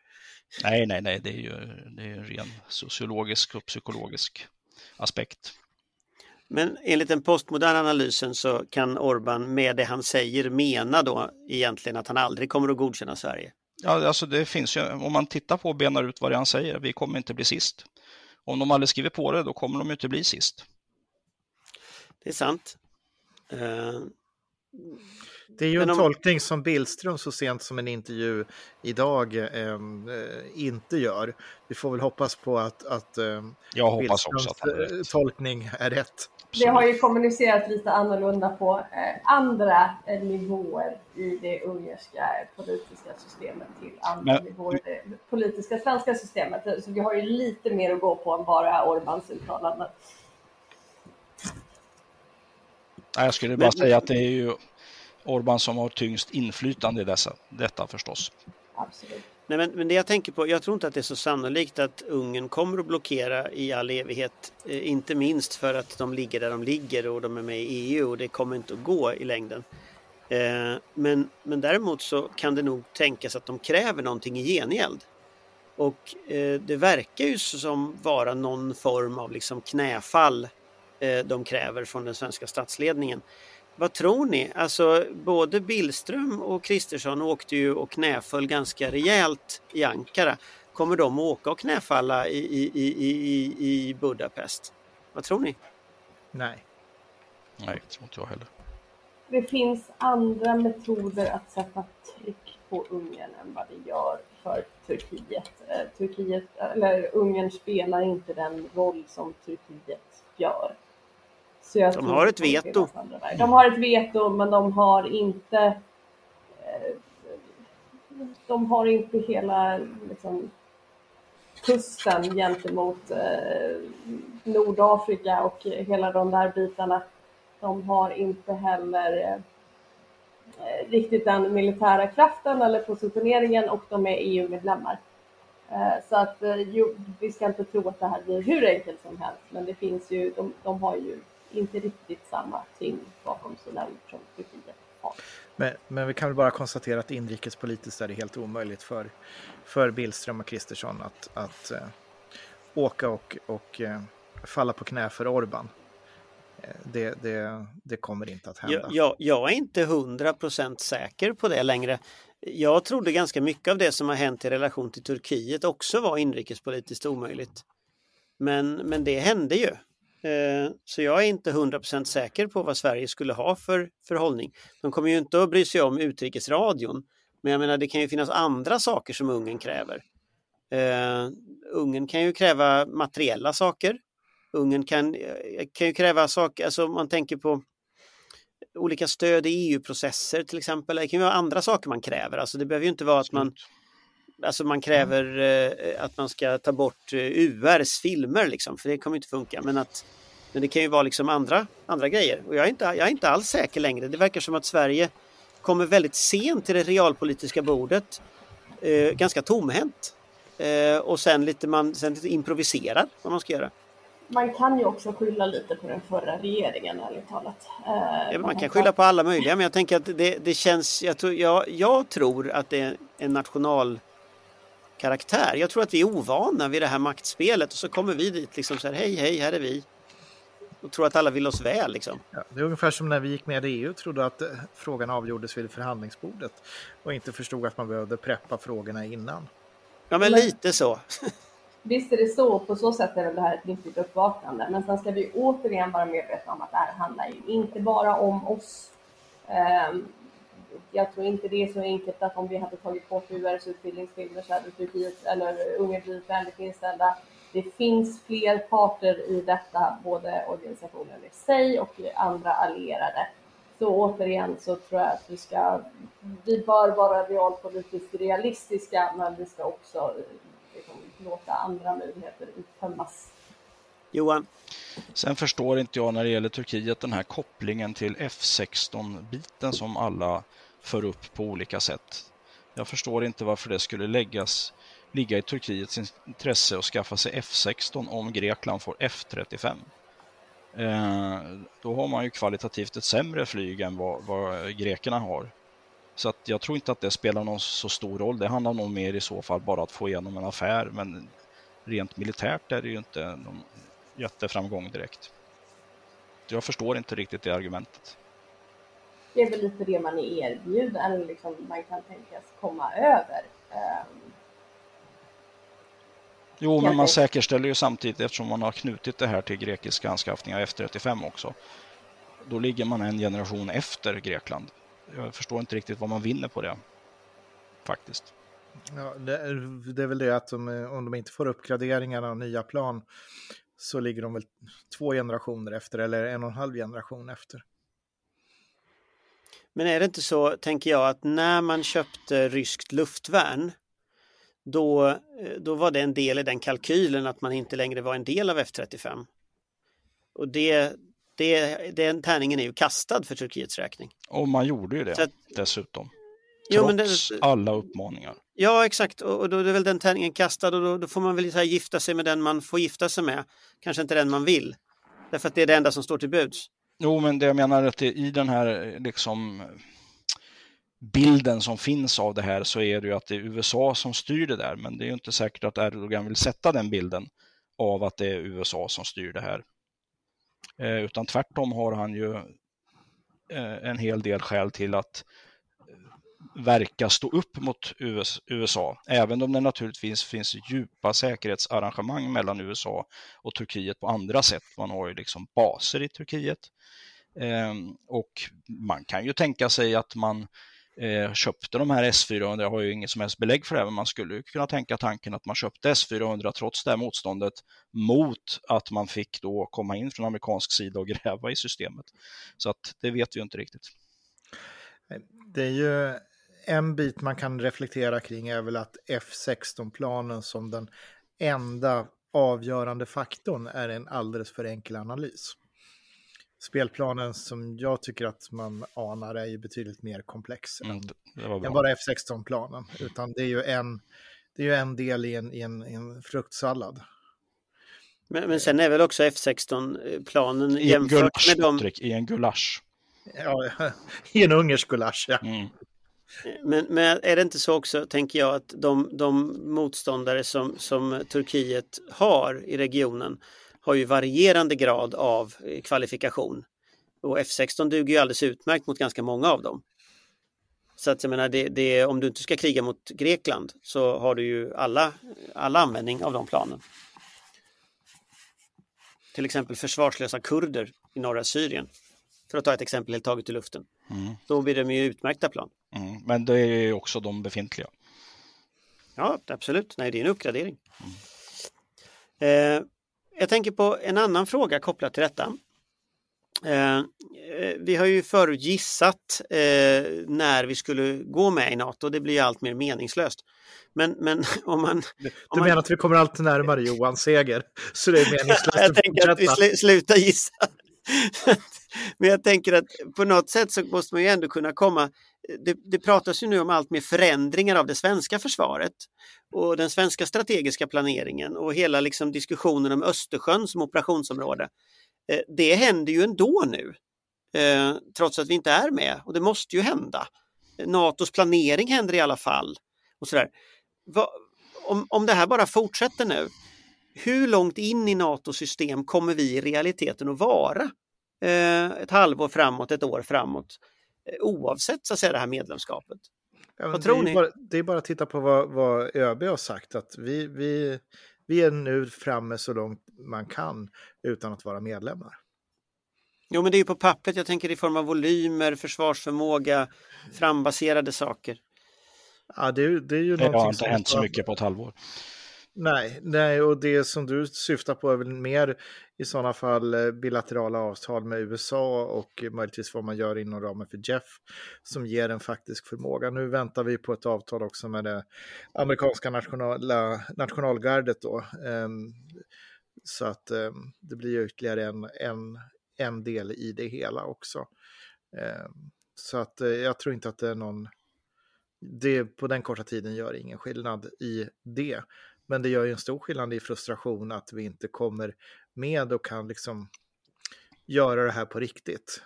Speaker 5: Nej, nej, nej, det är ju det är en ren sociologisk och psykologisk aspekt.
Speaker 3: Men enligt den postmoderna analysen så kan Orban med det han säger mena då egentligen att han aldrig kommer att godkänna Sverige?
Speaker 5: Ja, alltså det finns ju, om man tittar på och benar ut vad det han säger, vi kommer inte bli sist. Om de aldrig skriver på det, då kommer de inte bli sist.
Speaker 3: Det är sant.
Speaker 7: Uh, det är ju en om... tolkning som Billström så sent som en intervju idag eh, inte gör. Vi får väl hoppas på att, att eh,
Speaker 5: Jag hoppas också att är
Speaker 7: rätt. tolkning är rätt.
Speaker 6: Det har ju kommunicerat lite annorlunda på eh, andra eh, nivåer i det ungerska politiska systemet till andra Men... nivåer i det politiska svenska systemet. Så vi har ju lite mer att gå på än bara Orbans uttalanden.
Speaker 5: Jag skulle bara säga att det är ju Orban som har tyngst inflytande i dessa, detta förstås.
Speaker 6: Absolut.
Speaker 3: Nej, men, men det jag tänker på, jag tror inte att det är så sannolikt att Ungern kommer att blockera i all evighet. Eh, inte minst för att de ligger där de ligger och de är med i EU och det kommer inte att gå i längden. Eh, men, men däremot så kan det nog tänkas att de kräver någonting i gengäld. Och eh, det verkar ju som vara någon form av liksom knäfall Eh, de kräver från den svenska statsledningen. Vad tror ni? Alltså både Billström och Kristersson åkte ju och knäföll ganska rejält i Ankara. Kommer de att åka och knäfalla i, i, i, i Budapest? Vad tror ni?
Speaker 7: Nej.
Speaker 5: Nej, det tror inte jag heller.
Speaker 6: Det finns andra metoder att sätta tryck på Ungern än vad det gör för Turkiet. Eh, Turkiet, eller Ungern spelar inte den roll som Turkiet gör.
Speaker 3: De har ett veto.
Speaker 6: De har ett veto, men de har inte eh, de har inte hela liksom, kusten gentemot eh, Nordafrika och hela de där bitarna. De har inte heller eh, riktigt den militära kraften eller positioneringen och de är EU-medlemmar. Eh, så att eh, jo, vi ska inte tro att det här blir hur enkelt som helst, men det finns ju, de, de har ju inte riktigt samma tyngd bakom sina ord som Turkiet har.
Speaker 7: Men, men, vi kan väl bara konstatera att inrikespolitiskt är det helt omöjligt för, för Billström och Kristersson att, att uh, åka och, och uh, falla på knä för Orban. Uh, det, det, det, kommer inte att hända.
Speaker 3: Jag, jag, jag är inte hundra procent säker på det längre. Jag trodde ganska mycket av det som har hänt i relation till Turkiet också var inrikespolitiskt omöjligt. Men, men det hände ju. Eh, så jag är inte 100% säker på vad Sverige skulle ha för förhållning. De kommer ju inte att bry sig om utrikesradion. Men jag menar det kan ju finnas andra saker som Ungern kräver. Uh, Ungern kan ju kräva materiella saker. Ungern kan, eh, kan ju kräva saker, alltså om man tänker på olika stöd i EU-processer till exempel. Det kan ju vara andra saker man kräver. Alltså det behöver ju inte vara att man Alltså man kräver eh, att man ska ta bort eh, URs filmer liksom, för det kommer inte funka. Men, att, men det kan ju vara liksom andra, andra grejer. Och jag är, inte, jag är inte alls säker längre. Det verkar som att Sverige kommer väldigt sent till det realpolitiska bordet. Eh, ganska tomhänt. Eh, och sen lite, man, sen lite improviserar vad man ska göra.
Speaker 6: Man kan ju också skylla lite på den förra regeringen ärligt talat.
Speaker 3: Eh, ja, man kan skylla på alla möjliga men jag tänker att det, det känns, jag tror, jag, jag tror att det är en national karaktär. Jag tror att vi är ovana vid det här maktspelet och så kommer vi dit liksom så här, hej hej, här är vi. Och tror att alla vill oss väl liksom.
Speaker 7: Ja, det är ungefär som när vi gick med i EU och trodde att eh, frågan avgjordes vid förhandlingsbordet och inte förstod att man behövde preppa frågorna innan.
Speaker 3: Ja, men, men lite så.
Speaker 6: Visst är det så, på så sätt är väl det här ett nyttigt uppvaknande. Men sen ska vi återigen vara medvetna om att det här handlar ju inte bara om oss. Um, jag tror inte det är så enkelt att om vi hade tagit bort URs utbildningsfilmer så hade Turkiet eller Ungern blivit vänligt inställda. Det finns fler parter i detta, både organisationen i sig och andra allierade. Så återigen så tror jag att vi ska, vi bör vara realpolitiskt realistiska, men vi ska också eh, liksom, låta andra möjligheter uttömmas.
Speaker 3: Johan?
Speaker 5: Sen förstår inte jag när det gäller Turkiet den här kopplingen till F16-biten som alla för upp på olika sätt. Jag förstår inte varför det skulle läggas, ligga i Turkiets intresse att skaffa sig F16 om Grekland får F35. Eh, då har man ju kvalitativt ett sämre flyg än vad, vad grekerna har. Så att jag tror inte att det spelar någon så stor roll. Det handlar nog mer i så fall bara att få igenom en affär. Men rent militärt är det ju inte någon jätteframgång direkt. Jag förstår inte riktigt det argumentet
Speaker 6: det är väl lite det man är erbjuden, eller liksom man kan tänkas komma över. Um,
Speaker 5: jo, men man säkerställer ju samtidigt eftersom man har knutit det här till grekiska anskaffningar F35 också. Då ligger man en generation efter Grekland. Jag förstår inte riktigt vad man vinner på det. Faktiskt.
Speaker 7: Ja, det, är, det är väl det att de, om de inte får uppgraderingarna och nya plan så ligger de väl två generationer efter eller en och en halv generation efter.
Speaker 3: Men är det inte så, tänker jag, att när man köpte ryskt luftvärn då, eh, då var det en del i den kalkylen att man inte längre var en del av F35. Och det, det, den tärningen är ju kastad för Turkiets räkning.
Speaker 5: Och man gjorde ju det att, dessutom. Trots jo, det, alla uppmaningar.
Speaker 3: Ja, exakt. Och då är väl den tärningen kastad och då, då får man väl så gifta sig med den man får gifta sig med. Kanske inte den man vill. Därför att det är det enda som står till buds.
Speaker 5: Jo, men det jag menar är att i den här liksom bilden som finns av det här så är det ju att det är USA som styr det där. Men det är ju inte säkert att Erdogan vill sätta den bilden av att det är USA som styr det här. Eh, utan tvärtom har han ju eh, en hel del skäl till att verka stå upp mot USA, även om det naturligtvis finns djupa säkerhetsarrangemang mellan USA och Turkiet på andra sätt. Man har ju liksom baser i Turkiet. Ehm, och man kan ju tänka sig att man eh, köpte de här S400. Jag har ju inget som helst belägg för det, men man skulle ju kunna tänka tanken att man köpte S400 trots det här motståndet mot att man fick då komma in från amerikansk sida och gräva i systemet. Så att det vet vi ju inte riktigt.
Speaker 7: Det är ju en bit man kan reflektera kring är väl att F16-planen som den enda avgörande faktorn är en alldeles för enkel analys. Spelplanen som jag tycker att man anar är ju betydligt mer komplex mm, än bara F16-planen. Utan det är ju en, det är ju en del i en, i en, i en fruktsallad.
Speaker 3: Men, men sen är väl också F16-planen jämfört med de...
Speaker 5: I en gulasch.
Speaker 7: Ja, i en ungersk gulasch, ja. Mm.
Speaker 3: Men, men, är det inte så också, tänker jag, att de, de motståndare som, som Turkiet har i regionen har ju varierande grad av eh, kvalifikation. Och F16 duger ju alldeles utmärkt mot ganska många av dem. Så att jag menar, det, det, om du inte ska kriga mot Grekland så har du ju alla, alla användning av de planen. Till exempel försvarslösa kurder i norra Syrien. För att ta ett exempel helt taget i luften. Mm. Då blir de ju utmärkta plan.
Speaker 5: Mm. Men det är ju också de befintliga.
Speaker 3: Ja, absolut. Nej, det är en uppgradering. Mm. Eh, jag tänker på en annan fråga kopplat till detta. Eh, eh, vi har ju förut gissat eh, när vi skulle gå med i NATO, det blir allt mer meningslöst. Men, men om man...
Speaker 7: Du om menar man... att vi kommer allt närmare Johans seger? Så det är meningslöst
Speaker 3: Jag tänker att vi sl slutar gissa. men jag tänker att på något sätt så måste man ju ändå kunna komma det, det pratas ju nu om allt mer förändringar av det svenska försvaret och den svenska strategiska planeringen och hela liksom diskussionen om Östersjön som operationsområde. Eh, det händer ju ändå nu, eh, trots att vi inte är med och det måste ju hända. Natos planering händer i alla fall. Och sådär. Om, om det här bara fortsätter nu, hur långt in i Natos system kommer vi i realiteten att vara? Eh, ett halvår framåt, ett år framåt oavsett så att säga, det här medlemskapet.
Speaker 7: Ja, vad tror ni? Bara, det är bara att titta på vad, vad ÖB har sagt, att vi, vi, vi är nu framme så långt man kan utan att vara medlemmar.
Speaker 3: Jo, men det är ju på pappret, jag tänker i form av volymer, försvarsförmåga, frambaserade saker.
Speaker 7: Ja, det, det är ju
Speaker 5: det har inte hänt så mycket på ett halvår.
Speaker 7: Nej, nej, och det som du syftar på är väl mer i sådana fall eh, bilaterala avtal med USA och möjligtvis vad man gör inom ramen för Jeff som ger en faktisk förmåga. Nu väntar vi på ett avtal också med det amerikanska nationala, nationalgardet då. Ehm, så att ehm, det blir ytterligare en, en, en del i det hela också. Ehm, så att eh, jag tror inte att det är någon det på den korta tiden gör ingen skillnad i det. Men det gör ju en stor skillnad i frustration att vi inte kommer med och kan liksom göra det här på riktigt.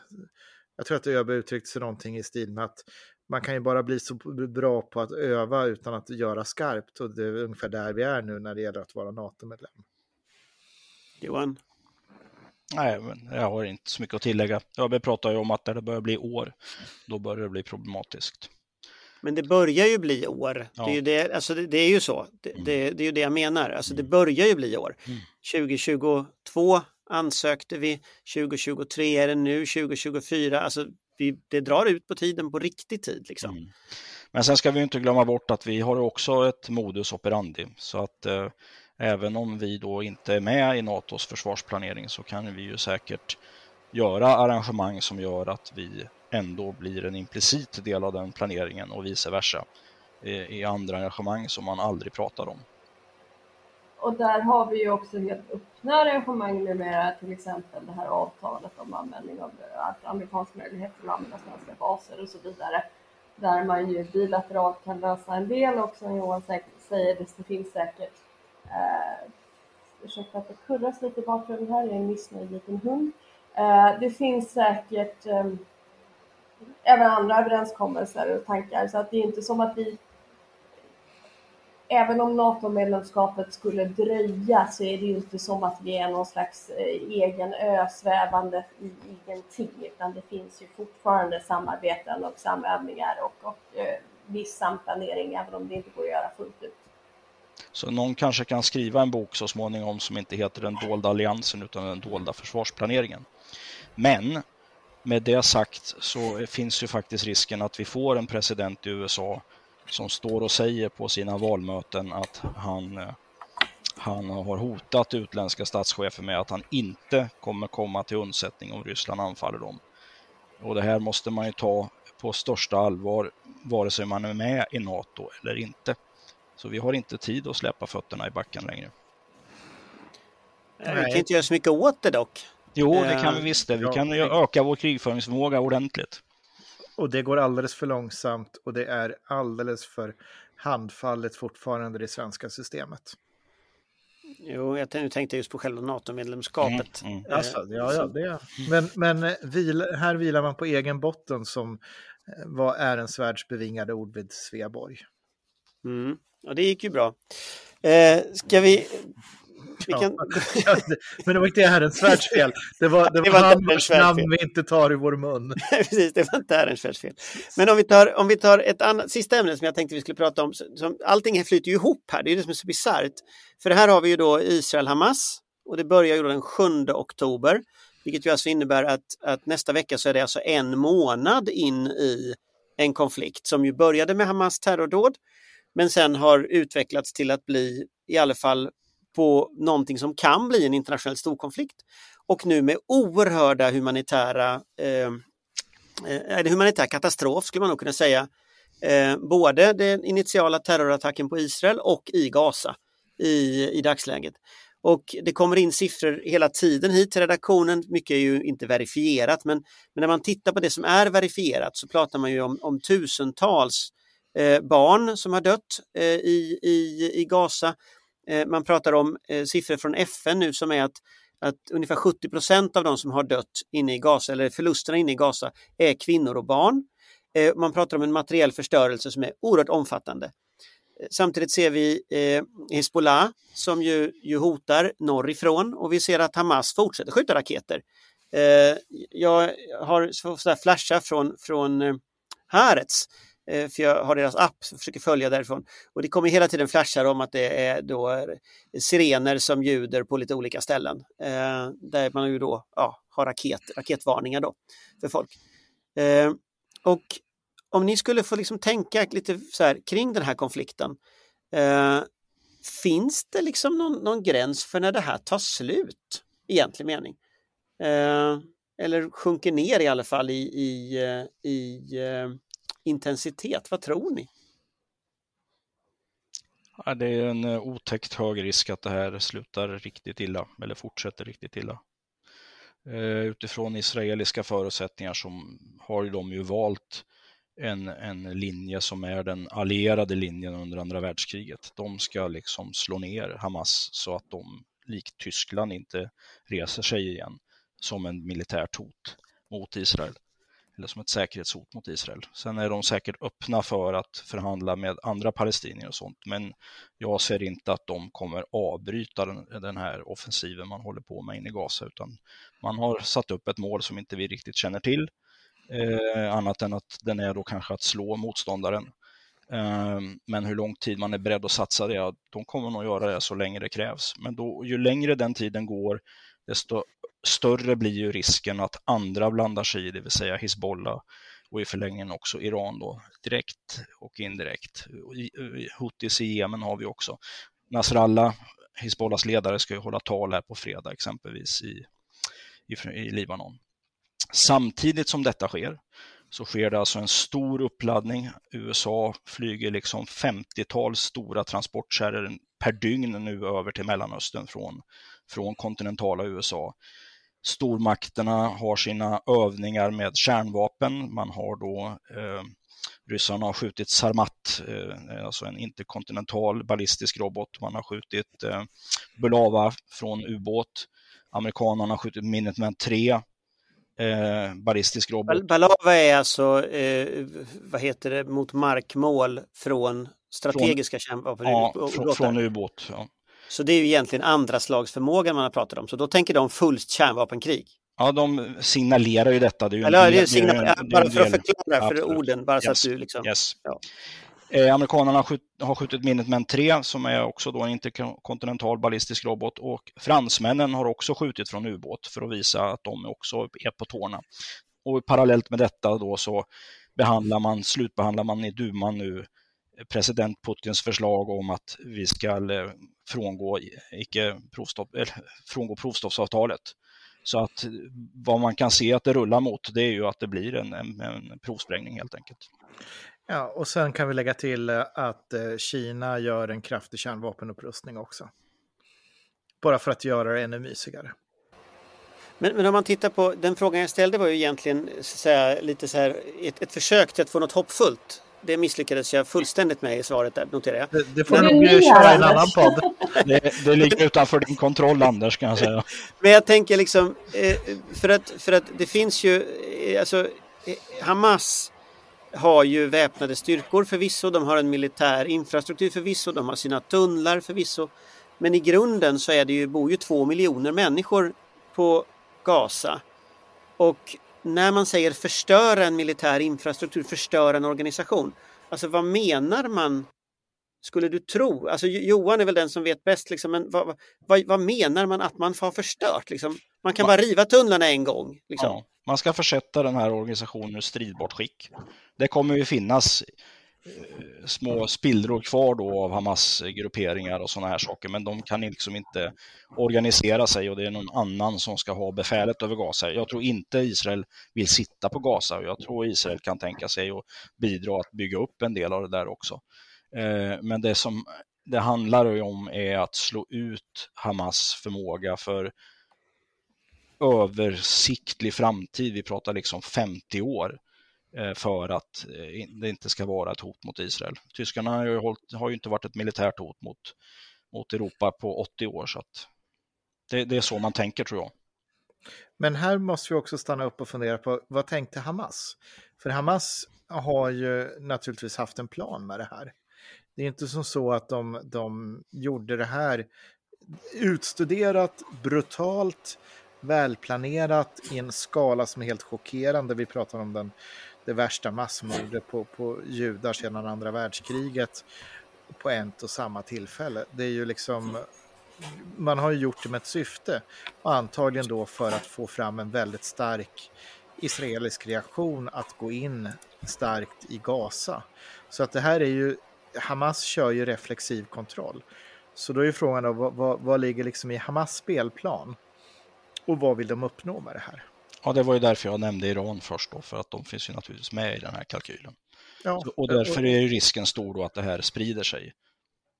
Speaker 7: Jag tror att ÖB uttryckte sig någonting i stil med att man kan ju bara bli så bra på att öva utan att göra skarpt och det är ungefär där vi är nu när det gäller att vara NATO-medlem.
Speaker 3: Johan?
Speaker 5: Nej, men jag har inte så mycket att tillägga. ÖB pratar ju om att när det börjar bli år, då börjar det bli problematiskt.
Speaker 3: Men det börjar ju bli år. Ja. Det, är ju det, alltså det, det är ju så. Det, mm. det, det, är ju det jag menar. Alltså det mm. börjar ju bli år. Mm. 2022 ansökte vi, 2023 är det nu, 2024. Alltså vi, det drar ut på tiden på riktig tid. Liksom. Mm.
Speaker 5: Men sen ska vi inte glömma bort att vi har också ett modus operandi. Så att eh, även om vi då inte är med i NATOs försvarsplanering så kan vi ju säkert göra arrangemang som gör att vi ändå blir en implicit del av den planeringen och vice versa eh, i andra arrangemang som man aldrig pratar om.
Speaker 6: Och där har vi ju också helt öppna arrangemang numera, till exempel det här avtalet om användning av amerikansk möjlighet att använda svenska baser och så vidare. Där man ju bilateralt kan lösa en del och som Johan säger, det finns säkert eh, ursäkta att det kurras lite i bakgrunden här, det är en missnöjd liten hund. Eh, det finns säkert eh, även andra överenskommelser och tankar. Så att det är inte som att vi Även om NATO-medlemskapet skulle dröja så är det ju inte som att vi är någon slags eh, egen ö svävande i ingenting utan det finns ju fortfarande samarbeten och samövningar och, och eh, viss samplanering även om det inte går att göra fullt ut.
Speaker 5: Så någon kanske kan skriva en bok så småningom som inte heter Den dolda alliansen utan Den dolda försvarsplaneringen. Men med det sagt så finns ju faktiskt risken att vi får en president i USA som står och säger på sina valmöten att han, eh, han har hotat utländska statschefer med att han inte kommer komma till undsättning om Ryssland anfaller dem. Och det här måste man ju ta på största allvar vare sig man är med i NATO eller inte. Så vi har inte tid att släppa fötterna i backen längre.
Speaker 3: Vi kan inte göra så mycket åt det dock.
Speaker 5: Jo, det kan vi eh, visst det. Vi kan ju öka vår krigföringsförmåga ordentligt.
Speaker 7: Och det går alldeles för långsamt och det är alldeles för handfallet fortfarande det svenska systemet.
Speaker 3: Jo, jag tänkte just på själva NATO-medlemskapet.
Speaker 7: Mm, mm. Alltså, ja, ja, det. Men, men eh, vil, här vilar man på egen botten som eh, var Ehrensvärds bevingade ord vid Sveaborg.
Speaker 3: Mm. Och det gick ju bra. Eh, ska vi
Speaker 7: vi kan... Men det var inte Herrensvärds fel. Det var, det, det var, var hans namn vi inte tar i vår mun.
Speaker 3: Precis, det var inte Herrensvärds fel. Men om vi tar, om vi tar ett annat, sista ämne som jag tänkte vi skulle prata om. Som, allting flyter ju ihop här, det är det som är så bisarrt. För här har vi ju då Israel-Hamas och det börjar ju då den 7 oktober. Vilket ju alltså innebär att, att nästa vecka så är det alltså en månad in i en konflikt som ju började med Hamas terrordåd men sen har utvecklats till att bli i alla fall på någonting som kan bli en internationell storkonflikt. Och nu med oerhörda humanitära eh, eh, eh, humanitär katastrof skulle man nog kunna säga. Eh, både den initiala terrorattacken på Israel och i Gaza i, i dagsläget. Och det kommer in siffror hela tiden hit till redaktionen. Mycket är ju inte verifierat men, men när man tittar på det som är verifierat så pratar man ju om, om tusentals eh, barn som har dött eh, i, i, i Gaza Eh, man pratar om eh, siffror från FN nu som är att, att ungefär 70 procent av de som har dött inne i Gaza eller förlusterna inne i Gaza är kvinnor och barn. Eh, man pratar om en materiell förstörelse som är oerhört omfattande. Samtidigt ser vi Hezbollah som ju, ju hotar norrifrån och vi ser att Hamas fortsätter skjuta raketer. Jag har flashat från, från Haaretz Eh, för jag har deras app och försöker följa därifrån. Och det kommer hela tiden flashar om att det är då sirener som ljuder på lite olika ställen. Eh, där man ju då ja, har raket, raketvarningar då för folk. Eh, och om ni skulle få liksom tänka lite så här, kring den här konflikten. Eh, finns det liksom någon, någon, gräns för när det här tar slut? I egentlig mening. eller sjunker ner i alla fall i, i, i intensitet. Vad tror ni?
Speaker 5: Ja, det är en eh, otäckt hög risk att det här slutar riktigt illa eller fortsätter riktigt illa. Eh, utifrån israeliska förutsättningar som har de ju valt en, en linje som är den allierade linjen under andra världskriget. De ska liksom slå ner Hamas så att de likt Tyskland inte reser sig igen som en militärt hot mot Israel eller som ett säkerhetshot mot Israel. Sen är de säkert öppna för att förhandla med andra palestinier och sånt, men jag ser inte att de kommer avbryta den, den här offensiven man håller på med in i Gaza, utan man har satt upp ett mål som inte vi riktigt känner till, eh, annat än att den är då kanske att slå motståndaren. Eh, men hur lång tid man är beredd att satsa det, de kommer nog göra det så länge det krävs. Men då, ju längre den tiden går, desto större blir ju risken att andra blandar sig i, det vill säga Hizbollah och i förlängningen också Iran då, direkt och indirekt. Houthis i Jemen har vi också. Nasrallah, Hizbollahs ledare, ska ju hålla tal här på fredag exempelvis i, i, i Libanon. Samtidigt som detta sker så sker det alltså en stor uppladdning. USA flyger liksom 50-tal stora transportkärror per dygn nu över till Mellanöstern från, från kontinentala USA stormakterna har sina övningar med kärnvapen. Man har då eh, Ryssarna har skjutit Sarmat, eh, alltså en interkontinental ballistisk robot. Man har skjutit eh, Bulava från ubåt. Amerikanerna har skjutit Minuteman 3, eh, ballistisk robot.
Speaker 3: Balava är alltså, eh, vad heter det, mot markmål från strategiska kärnvapen?
Speaker 5: Ja, från, från ubåt. Ja.
Speaker 3: Så det är ju egentligen andra slags förmåga man har pratat om. Så då tänker de fullt kärnvapenkrig.
Speaker 5: Ja, de signalerar ju detta.
Speaker 3: Det är ju Eller, del, det signal, det bara för att förklara för Absolut. orden, bara så
Speaker 5: yes.
Speaker 3: att du liksom...
Speaker 5: Yes. Ja. Eh, amerikanerna har, skjut, har skjutit Minuteman 3 som är också då en interkontinental ballistisk robot och fransmännen har också skjutit från ubåt för att visa att de också är på tårna. och parallellt med detta då så behandlar man, slutbehandlar man i duman nu president Putins förslag om att vi ska eh, frångå, icke provstopp, eller, frångå provstoppsavtalet. Så att vad man kan se att det rullar mot det är ju att det blir en, en, en provsprängning helt enkelt.
Speaker 7: Ja, och sen kan vi lägga till eh, att eh, Kina gör en kraftig kärnvapenupprustning också. Bara för att göra det ännu mysigare.
Speaker 3: Men, men om man tittar på den frågan jag ställde var ju egentligen så säga, lite så här ett, ett försök till att få något hoppfullt. Det misslyckades jag fullständigt med i svaret där, noterar jag.
Speaker 7: Det, det får du nog köra i en annan podd.
Speaker 5: Det, det ligger utanför din kontroll Anders kan jag säga.
Speaker 3: Men jag tänker liksom, eh, för att, för att det finns ju, eh, alltså Hamas har ju väpnade styrkor förvisso, de har en militär infrastruktur förvisso, de har sina tunnlar förvisso. Men i grunden så är det ju, bor ju två miljoner människor på Gaza. Och när man säger förstöra en militär infrastruktur, förstöra en organisation. Alltså vad menar man? Skulle du tro? Alltså Johan är väl den som vet bäst, liksom, men vad, vad, vad menar man att man har förstört? Liksom? Man kan bara riva tunnlarna en gång. Liksom. Ja,
Speaker 5: man ska försätta den här organisationen i stridbart skick. Det kommer ju finnas små spillror kvar då av Hamas grupperingar och sådana här saker, men de kan liksom inte organisera sig och det är någon annan som ska ha befälet över Gaza. Jag tror inte Israel vill sitta på Gaza och jag tror Israel kan tänka sig att bidra att bygga upp en del av det där också. Eh, men det som det handlar om är att slå ut Hamas förmåga för översiktlig framtid. Vi pratar liksom 50 år. Eh, för att eh, det inte ska vara ett hot mot Israel. Tyskarna har ju, hållit, har ju inte varit ett militärt hot mot, mot Europa på 80 år. Så att det, det, är så man tänker tror jag.
Speaker 7: Men här måste vi också stanna upp och fundera på vad tänkte Hamas? För Hamas har ju naturligtvis haft en plan med det här. Det är inte som så att de, de gjorde det här utstuderat, brutalt, välplanerat i en skala som är helt chockerande. Vi pratar om den det värsta massmordet på, på judar sedan andra världskriget på ett och samma tillfälle. Det är ju liksom, man har ju gjort det med ett syfte och antagligen då för att få fram en väldigt stark israelisk reaktion att gå in starkt i Gaza. Så att det här är ju, Hamas kör ju reflexiv kontroll. Så då är frågan då, vad, vad, vad ligger liksom i Hamas spelplan? Och vad vill de uppnå med det här?
Speaker 5: Ja, det var ju därför jag nämnde Iran först då, för att de finns ju naturligtvis med i den här kalkylen. Ja, och därför är ju risken stor då att det här sprider sig.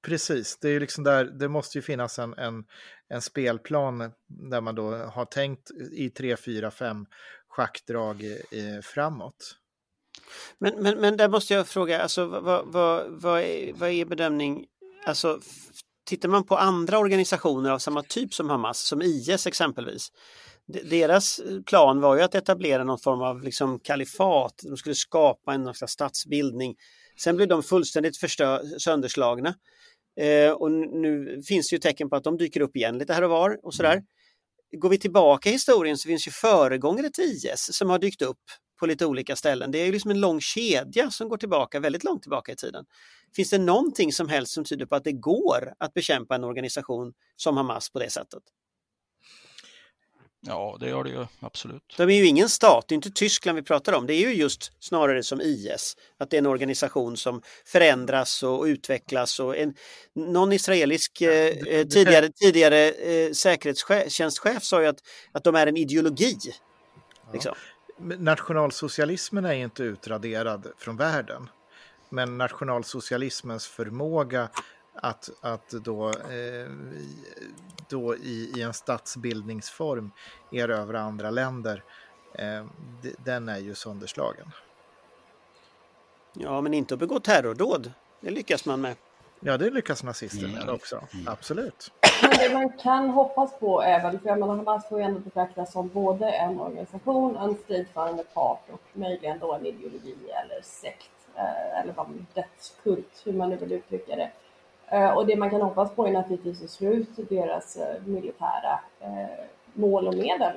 Speaker 7: Precis, det är ju liksom där, det måste ju finnas en, en, en spelplan där man då har tänkt i tre, fyra, fem schackdrag i, framåt.
Speaker 3: Men, men, men där måste jag fråga, alltså, vad, vad, vad, är, vad är bedömning, alltså tittar man på andra organisationer av samma typ som Hamas, som IS exempelvis, deras plan var ju att etablera någon form av liksom kalifat. De skulle skapa en slags statsbildning. Sen blev de fullständigt förstör, sönderslagna. Eh, och nu finns det ju tecken på att de dyker upp igen lite här och var och sådär. Mm. Går vi tillbaka i historien så finns ju föregångare till IS som har dykt upp på lite olika ställen. Det är ju liksom en lång kedja som går tillbaka väldigt långt tillbaka i tiden. Finns det någonting som helst som tyder på att det går att bekämpa en organisation som Hamas på det sättet?
Speaker 5: Ja, det gör det ju absolut.
Speaker 3: De är ju ingen stat, det är inte Tyskland vi pratar om. Det är ju just snarare som IS, att det är en organisation som förändras och utvecklas. Och en, någon israelisk eh, tidigare, tidigare eh, säkerhetstjänstchef sa ju att, att de är en ideologi. Liksom.
Speaker 7: Ja. Nationalsocialismen är inte utraderad från världen. Men nationalsocialismens förmåga att, att då, eh, då i, i, en statsbildningsform erövra andra länder, eh, den är ju sönderslagen.
Speaker 3: Ja, men inte att begå terrordåd. Det lyckas man med.
Speaker 7: Ja, det lyckas nazister med mm. också. Mm. Absolut.
Speaker 6: Men det man kan hoppas på är väl, för jag menar Hamas får ju ändå betraktas som både en organisation, en stridförande part och möjligen då en ideologi eller sekt eh, eller vad dödskult, hur man nu vill uttrycka det. Eh, och det man kan hoppas på är naturligtvis att slå ut deras eh, militära eh, mål och medel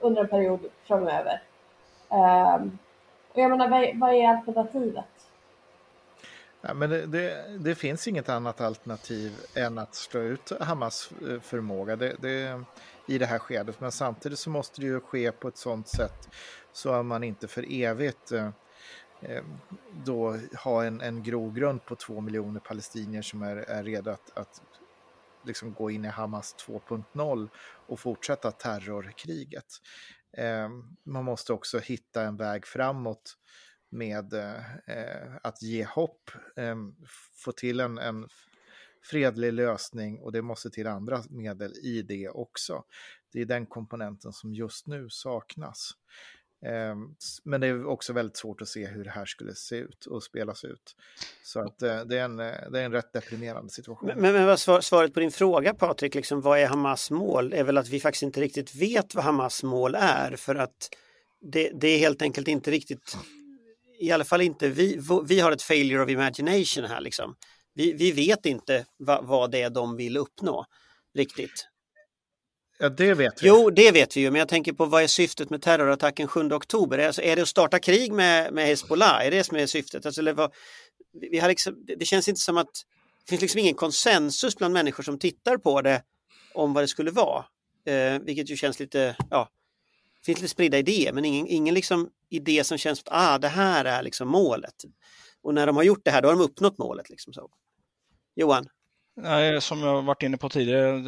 Speaker 6: under en period framöver. Ehm, och jag menar, vad är, alternativet?
Speaker 7: Ja, men det, det, det, finns inget annat alternativ än att slå ut Hamas förmåga det, det, i det här skedet. Men samtidigt så måste det ju ske på ett sådant sätt så att man inte för evigt eh, Eh, då ha en, en grogrund på två miljoner palestinier som är, är redo att, att liksom gå in i Hamas 2.0 och fortsätta terrorkriget. Eh, man måste också hitta en väg framåt med eh, att ge hopp, eh, få till en, en fredlig lösning och det måste till andra medel i det också. Det är den komponenten som just nu saknas. Ehm, men det är också väldigt svårt att se hur det här skulle se ut och spelas ut. Så att eh, det är en, eh, det är en rätt deprimerande situation.
Speaker 3: Men, men vad svar, svaret på din fråga Patrik, liksom, vad är Hamas mål? är väl att vi faktiskt inte riktigt vet vad Hamas mål är för att det, det är helt enkelt inte riktigt, i alla fall inte vi, vi har ett failure of imagination här liksom. Vi, vi vet inte va, vad det är de vill uppnå riktigt.
Speaker 7: Ja, det vet vi.
Speaker 3: Jo, det vet vi ju, men jag tänker på vad är syftet med terrorattacken 7 oktober? Alltså, är det att starta krig med, med Hezbollah? Är det som är syftet? Alltså, eller vad, vi har liksom, det känns inte som att det finns liksom ingen konsensus bland människor som tittar på det om vad det skulle vara. Eh, vilket ju känns lite, ja, det finns lite spridda idéer, men ingen, ingen liksom idé som känns att ah, det här är liksom målet. Och när de har gjort det här, då har de uppnått målet. Liksom så. Johan?
Speaker 5: Nej, som jag varit inne på tidigare,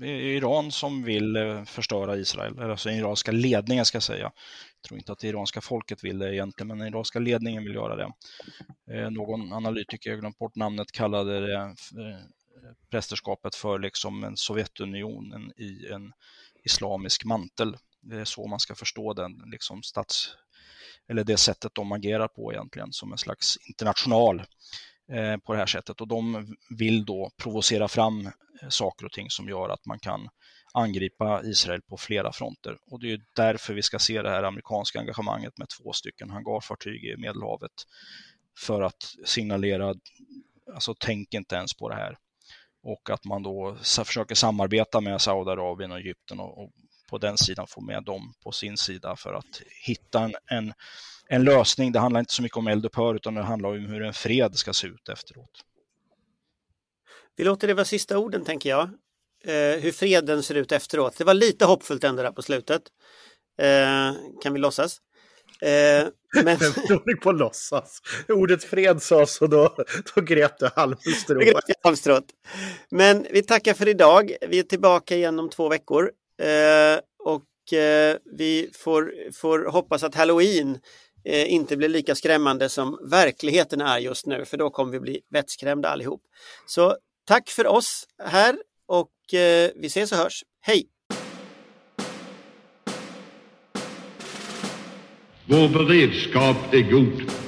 Speaker 5: det är Iran som vill eh, förstöra Israel, alltså den iranska ledningen ska jag säga. Jag tror inte att det iranska folket vill det egentligen, men den iranska ledningen vill göra det. Eh, någon analytiker, jag glömt bort namnet, kallade det eh, prästerskapet för liksom en Sovjetunionen i en islamisk mantel. Det är så man ska förstå den liksom stats eller det sättet de agerar på egentligen som en slags international Eh, på det här sättet och de vill då provocera fram eh, saker och ting som gör att man kan angripa Israel på flera fronter. Och det är därför vi ska se det här amerikanska engagemanget med två stycken hangarfartyg i Medelhavet för att signalera, alltså tänk inte ens på det här. Och att man då försöker samarbeta med Saudiarabien och Egypten och, och på den sidan få med dem på sin sida för att hitta en, en en lösning. Det handlar inte så mycket om eldupphör utan det handlar om hur en fred ska se ut efteråt.
Speaker 3: Vi låter det vara sista orden tänker jag. Eh, hur freden ser ut efteråt. Det var lite hoppfullt ändå där på slutet. Eh, kan vi låtsas.
Speaker 7: Eh, men... på låtsas. Ordet fred sades och då, då grep du
Speaker 3: halmstrået. Men vi tackar för idag. Vi är tillbaka igen om två veckor. Eh, och eh, vi får, får hoppas att halloween eh, inte blir lika skrämmande som verkligheten är just nu, för då kommer vi bli vettskrämda allihop. Så tack för oss här och eh, vi ses och hörs. Hej!
Speaker 4: Vår beredskap är god.